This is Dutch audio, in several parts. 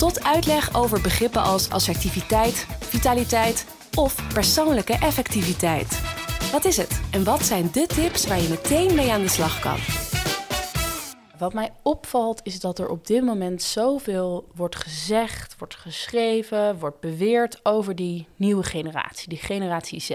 tot uitleg over begrippen als assertiviteit, vitaliteit of persoonlijke effectiviteit. Wat is het en wat zijn de tips waar je meteen mee aan de slag kan? Wat mij opvalt is dat er op dit moment zoveel wordt gezegd, wordt geschreven, wordt beweerd over die nieuwe generatie, die generatie Z.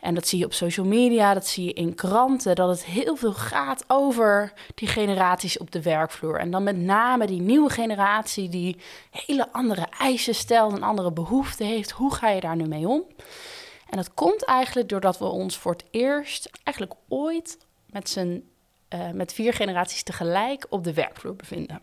En dat zie je op social media, dat zie je in kranten, dat het heel veel gaat over die generaties op de werkvloer. En dan met name die nieuwe generatie die hele andere eisen stelt, een andere behoeften heeft. Hoe ga je daar nu mee om? En dat komt eigenlijk doordat we ons voor het eerst, eigenlijk ooit, met, z'n, uh, met vier generaties tegelijk op de werkvloer bevinden.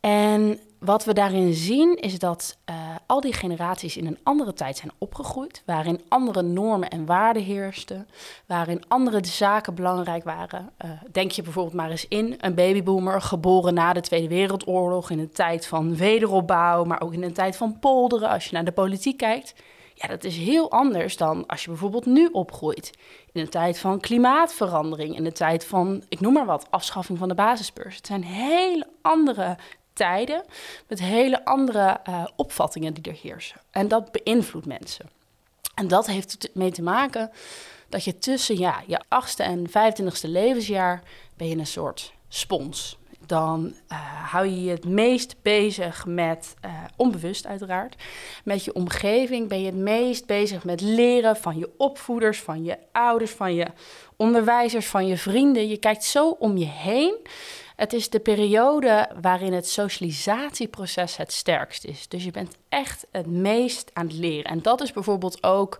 En wat we daarin zien is dat uh, al die generaties in een andere tijd zijn opgegroeid, waarin andere normen en waarden heersten, waarin andere zaken belangrijk waren. Uh, denk je bijvoorbeeld maar eens in een babyboomer, geboren na de Tweede Wereldoorlog, in een tijd van wederopbouw, maar ook in een tijd van polderen, als je naar de politiek kijkt. Ja, dat is heel anders dan als je bijvoorbeeld nu opgroeit. In een tijd van klimaatverandering, in een tijd van, ik noem maar wat, afschaffing van de basisbeurs. Het zijn hele andere tijden met hele andere uh, opvattingen die er heersen. En dat beïnvloedt mensen. En dat heeft mee te maken dat je tussen ja, je achtste en vijfentwintigste levensjaar ben je een soort spons. Dan uh, hou je je het meest bezig met, uh, onbewust uiteraard, met je omgeving. Ben je het meest bezig met leren van je opvoeders, van je ouders, van je onderwijzers, van je vrienden. Je kijkt zo om je heen het is de periode waarin het socialisatieproces het sterkst is. Dus je bent echt het meest aan het leren. En dat is bijvoorbeeld ook.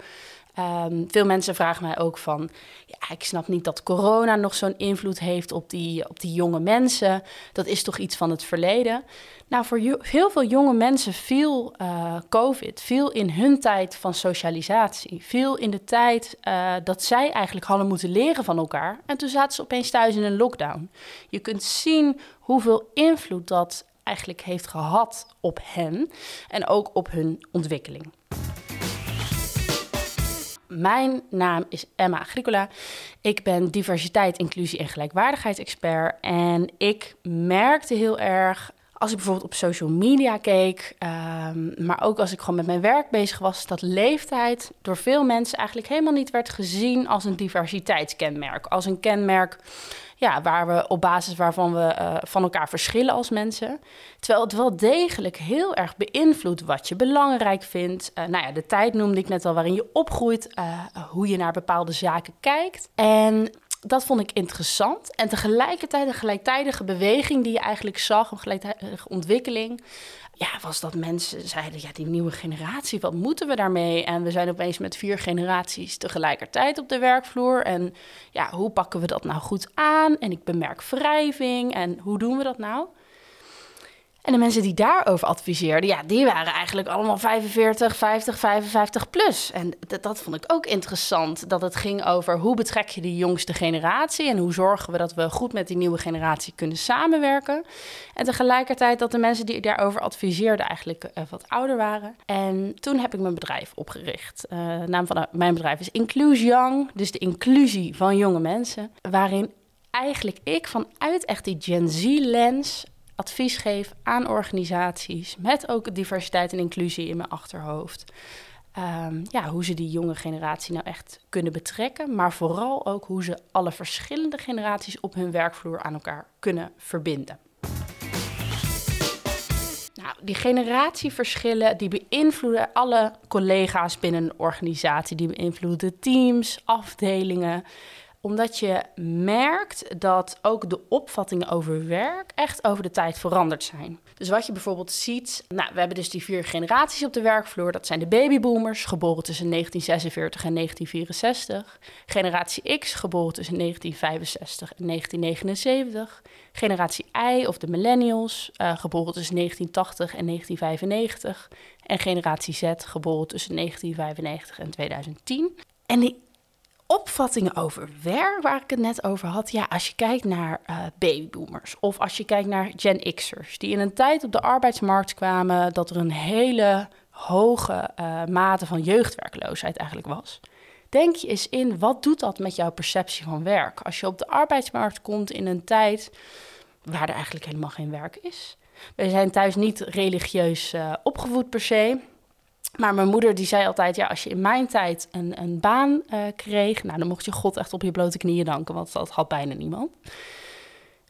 Um, veel mensen vragen mij ook van, ja, ik snap niet dat corona nog zo'n invloed heeft op die, op jonge mensen. Dat is toch iets van het verleden. Nou, voor heel veel jonge mensen viel uh, COVID, viel in hun tijd van socialisatie, viel in de tijd uh, dat zij eigenlijk hadden moeten leren van elkaar. En toen zaten ze opeens thuis in een lockdown. Je kunt zien hoeveel invloed dat eigenlijk heeft gehad op hen en ook op hun ontwikkeling. Mijn naam is Emma Agricola. Ik ben diversiteit, inclusie en gelijkwaardigheidsexpert. En ik merkte heel erg als ik bijvoorbeeld op social media keek, um, maar ook als ik gewoon met mijn werk bezig was, dat leeftijd door veel mensen eigenlijk helemaal niet werd gezien als een diversiteitskenmerk. Als een kenmerk ja, waar we op basis waarvan we uh, van elkaar verschillen als mensen. Terwijl het wel degelijk heel erg beïnvloedt wat je belangrijk vindt. Uh, nou ja, de tijd noemde ik net al waarin je opgroeit, uh, hoe je naar bepaalde zaken kijkt. En dat vond ik interessant. En tegelijkertijd een gelijktijdige beweging die je eigenlijk zag, een gelijktijdige ontwikkeling. Ja, was dat mensen zeiden, ja, die nieuwe generatie, wat moeten we daarmee? En we zijn opeens met vier generaties tegelijkertijd op de werkvloer. En ja, hoe pakken we dat nou goed aan? En ik bemerk wrijving. En hoe doen we dat nou? En de mensen die daarover adviseerden, ja, die waren eigenlijk allemaal 45, 50, 55 plus. En dat, dat, vond ik ook interessant, dat het ging over hoe betrek je die jongste generatie en hoe zorgen we dat we goed met die nieuwe generatie kunnen samenwerken. En tegelijkertijd dat de mensen die daarover adviseerden eigenlijk uh, wat ouder waren. En toen heb ik mijn bedrijf opgericht. Uh, de naam van mijn bedrijf is Inclusion Young, dus de inclusie van jonge mensen, waarin eigenlijk ik vanuit echt die Gen Z-lens advies geef aan organisaties met ook diversiteit en inclusie in mijn achterhoofd. Um, ja, hoe ze die jonge generatie nou echt kunnen betrekken, maar vooral ook hoe ze alle verschillende generaties op hun werkvloer aan elkaar kunnen verbinden. Nou, die generatieverschillen die beïnvloeden alle collega's binnen een organisatie, die beïnvloeden teams, afdelingen, Omdat je merkt dat ook de opvattingen over werk echt over de tijd veranderd zijn. Dus wat je bijvoorbeeld ziet, nou, we hebben dus die vier generaties op de werkvloer. Dat zijn de babyboomers, geboren tussen 1946 en 1964. Generatie X, geboren tussen 1965 en 1979. Generatie Y of de millennials, uh, geboren tussen 1980 en 1995. En generatie Z, geboren tussen 1995 en 2010. En die opvattingen over werk, waar ik het net over had. Ja, als je kijkt naar uh, babyboomers of als je kijkt naar Gen X'ers, die in een tijd op de arbeidsmarkt kwamen dat er een hele hoge uh, mate van jeugdwerkloosheid eigenlijk was. Denk je eens in, wat doet dat met jouw perceptie van werk? Als je op de arbeidsmarkt komt in een tijd waar er eigenlijk helemaal geen werk is. We zijn thuis niet religieus uh, opgevoed per se. Maar mijn moeder die zei altijd, ja, als je in mijn tijd een, een baan uh, kreeg, nou, dan mocht je God echt op je blote knieën danken, want dat had bijna niemand.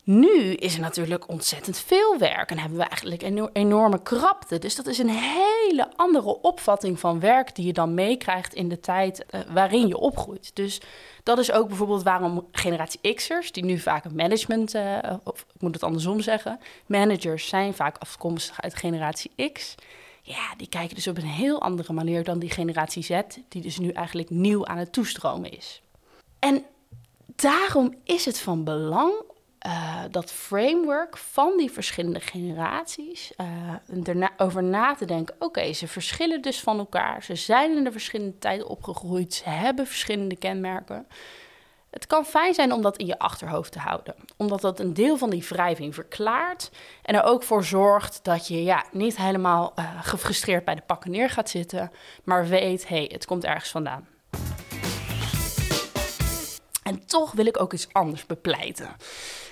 Nu is er natuurlijk ontzettend veel werk en hebben we eigenlijk een enorme krapte. Dus dat is een hele andere opvatting van werk die je dan meekrijgt in de tijd uh, waarin je opgroeit. Dus dat is ook bijvoorbeeld waarom generatie X'ers, die nu vaak management, uh, of ik moet het andersom zeggen, managers zijn vaak afkomstig uit generatie X. Ja, die kijken dus op een heel andere manier dan die generatie Z, die dus nu eigenlijk nieuw aan het toestromen is. En daarom is het van belang uh, dat framework van die verschillende generaties, uh, over na te denken. Oké, ze verschillen dus van elkaar. Ze zijn in de verschillende tijden opgegroeid. Ze hebben verschillende kenmerken. Het kan fijn zijn om dat in je achterhoofd te houden, omdat dat een deel van die wrijving verklaart en er ook voor zorgt dat je ja, niet helemaal uh, gefrustreerd bij de pakken neer gaat zitten, maar weet, hé, hey, het komt ergens vandaan. En toch wil ik ook iets anders bepleiten.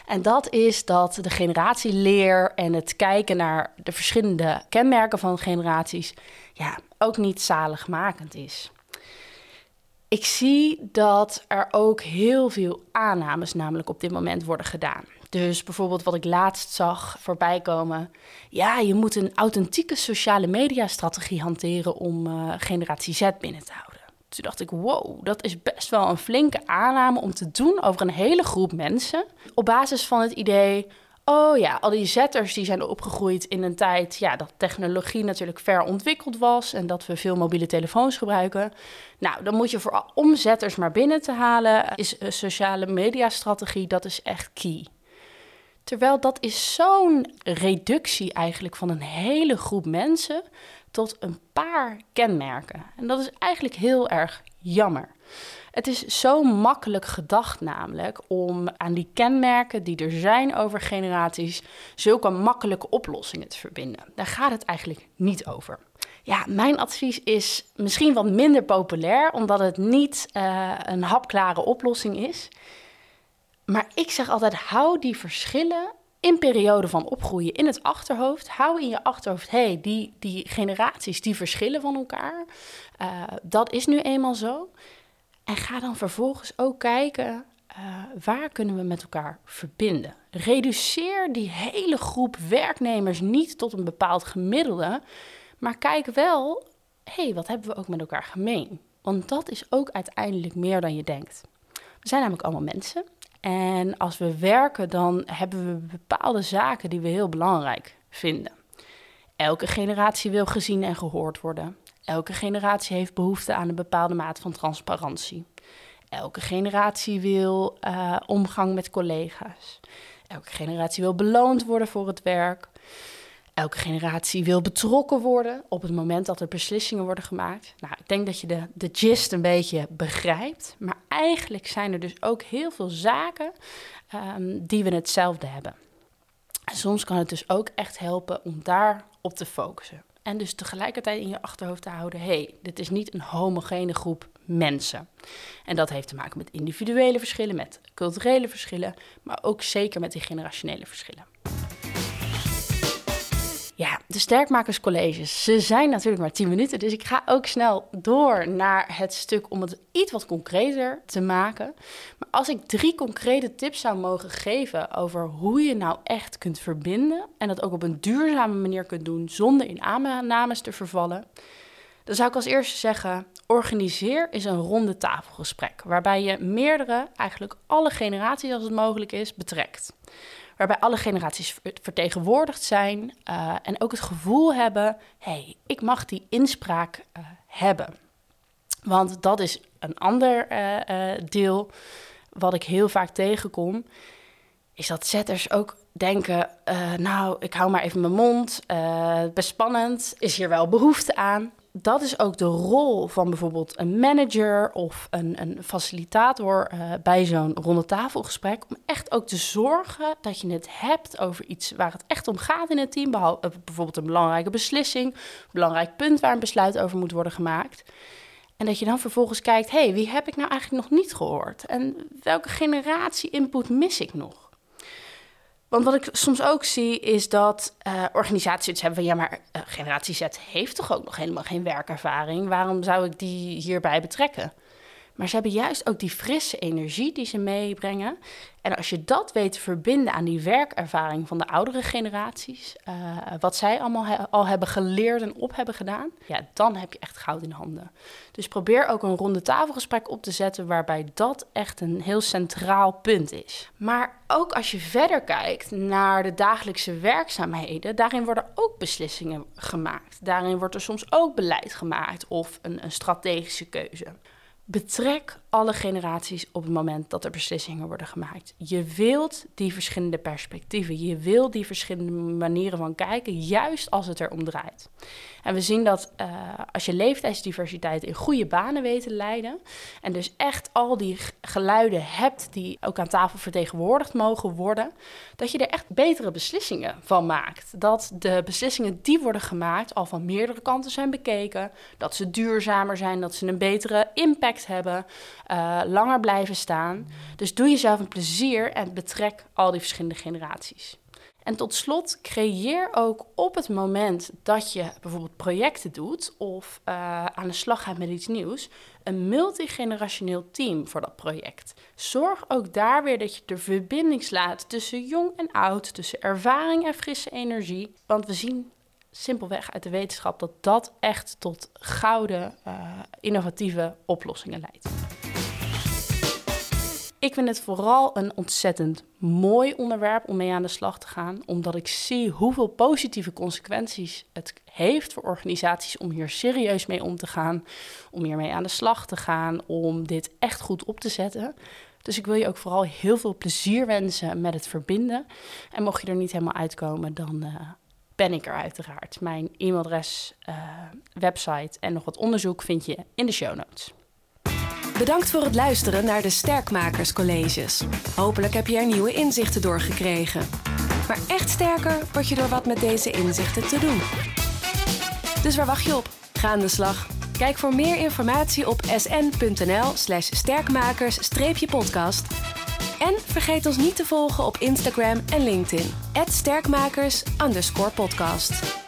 En dat is dat de generatieleer en het kijken naar de verschillende kenmerken van generaties ja, ook niet zaligmakend is. Ik zie dat er ook heel veel aannames namelijk op dit moment worden gedaan. Dus bijvoorbeeld wat ik laatst zag voorbij komen. Ja, je moet een authentieke sociale media-strategie hanteren om uh, generatie Z binnen te houden. Toen dacht ik, wow, dat is best wel een flinke aanname om te doen over een hele groep mensen. Op basis van het idee, oh ja, al die zetters die zijn opgegroeid in een tijd ja, dat technologie natuurlijk ver ontwikkeld was en dat we veel mobiele telefoons gebruiken. Nou, dan moet je voor omzetters maar binnen te halen, is een sociale mediastrategie, dat is echt key. Terwijl dat is zo'n reductie eigenlijk van een hele groep mensen tot een paar kenmerken. En dat is eigenlijk heel erg jammer. Het is zo makkelijk gedacht namelijk om aan die kenmerken die er zijn over generaties zulke makkelijke oplossingen te verbinden. Daar gaat het eigenlijk niet over. Ja, mijn advies is misschien wat minder populair, omdat het niet uh, een hapklare oplossing is. Maar ik zeg altijd: hou die verschillen in periode van opgroeien in het achterhoofd. Hou in je achterhoofd, hey, die, die generaties die verschillen van elkaar. Uh, dat is nu eenmaal zo. En ga dan vervolgens ook kijken, uh, waar kunnen we met elkaar verbinden? Reduceer die hele groep werknemers niet tot een bepaald gemiddelde, maar kijk wel, hé, hey, wat hebben we ook met elkaar gemeen? Want dat is ook uiteindelijk meer dan je denkt. We zijn namelijk allemaal mensen en als we werken, dan hebben we bepaalde zaken die we heel belangrijk vinden. Elke generatie wil gezien en gehoord worden. Elke generatie heeft behoefte aan een bepaalde mate van transparantie. Elke generatie wil uh, omgang met collega's. Elke generatie wil beloond worden voor het werk. Elke generatie wil betrokken worden op het moment dat er beslissingen worden gemaakt. Nou, ik denk dat je de, de gist een beetje begrijpt. Maar eigenlijk zijn er dus ook heel veel zaken um, die we hetzelfde hebben. En soms kan het dus ook echt helpen om daarop te focussen. En dus tegelijkertijd in je achterhoofd te houden: hé, hey, dit is niet een homogene groep mensen. En dat heeft te maken met individuele verschillen, met culturele verschillen, maar ook zeker met die generationele verschillen. De sterkmakerscolleges, ze zijn natuurlijk maar 10 minuten, dus ik ga ook snel door naar het stuk om het iets wat concreter te maken. Maar als ik drie concrete tips zou mogen geven over hoe je nou echt kunt verbinden en dat ook op een duurzame manier kunt doen zonder in aannames te vervallen, dan zou ik als eerste zeggen: Organiseer is een ronde tafelgesprek waarbij je meerdere, eigenlijk alle generaties als het mogelijk is, betrekt. Waarbij alle generaties vertegenwoordigd zijn uh, en ook het gevoel hebben: hey, ik mag die inspraak uh, hebben. Want dat is een ander uh, deel wat ik heel vaak tegenkom. Is dat zetters ook denken: nou, ik hou maar even mijn mond. best spannend. Is hier wel behoefte aan? Dat is ook de rol van bijvoorbeeld een manager of een, een facilitator uh, bij zo'n ronde tafelgesprek. Om echt ook te zorgen dat je het hebt over iets waar het echt om gaat in het team. Eh, bijvoorbeeld een belangrijke beslissing, een belangrijk punt waar een besluit over moet worden gemaakt. En dat je dan vervolgens kijkt, hé, hey, wie heb ik nou eigenlijk nog niet gehoord? En welke generatie input mis ik nog? Want wat ik soms ook zie is dat uh, organisaties iets hebben van ja, maar uh, generatie Z heeft toch ook nog helemaal geen werkervaring. Waarom zou ik die hierbij betrekken? Maar ze hebben juist ook die frisse energie die ze meebrengen. En als je dat weet te verbinden aan die werkervaring van de oudere generaties, uh, wat zij allemaal al hebben geleerd en op hebben gedaan, ja, dan heb je echt goud in handen. Dus probeer ook een ronde tafelgesprek op te zetten waarbij dat echt een heel centraal punt is. Maar ook als je verder kijkt naar de dagelijkse werkzaamheden, daarin worden ook beslissingen gemaakt. Daarin wordt er soms ook beleid gemaakt of een, een strategische keuze. Betrek alle generaties op het moment dat er beslissingen worden gemaakt. Je wilt die verschillende perspectieven, je wilt die verschillende manieren van kijken, juist als het erom draait. En we zien dat uh, als je leeftijdsdiversiteit in goede banen weet te leiden, en dus echt al die geluiden hebt die ook aan tafel vertegenwoordigd mogen worden, dat je er echt betere beslissingen van maakt. Dat de beslissingen die worden gemaakt al van meerdere kanten zijn bekeken, dat ze duurzamer zijn, dat ze een betere impact hebben uh, langer blijven staan. Dus doe jezelf een plezier en betrek al die verschillende generaties. En tot slot, creëer ook op het moment dat je bijvoorbeeld projecten doet of uh, aan de slag gaat met iets nieuws, een multigenerationeel team voor dat project. Zorg ook daar weer dat je de verbinding slaat tussen jong en oud, tussen ervaring en frisse energie. Want we zien simpelweg uit de wetenschap dat dat echt tot gouden, uh, innovatieve oplossingen leidt. Ik vind het vooral een ontzettend mooi onderwerp om mee aan de slag te gaan, omdat ik zie hoeveel positieve consequenties het heeft voor organisaties om hier serieus mee om te gaan, om hiermee aan de slag te gaan, om dit echt goed op te zetten. Dus ik wil je ook vooral heel veel plezier wensen met het verbinden. En mocht je er niet helemaal uitkomen, dan uh, ben ik er uiteraard. Mijn e-mailadres, uh, website en nog wat onderzoek vind je in de show notes. Bedankt voor het luisteren naar de Sterkmakerscolleges. Hopelijk heb je er nieuwe inzichten door gekregen. Maar echt sterker word je door wat met deze inzichten te doen. Dus waar wacht je op? Ga aan de slag. Kijk voor meer informatie op sn.nl/slash sterkmakers-podcast. En vergeet ons niet te volgen op Instagram en LinkedIn. @sterkmakers_podcast.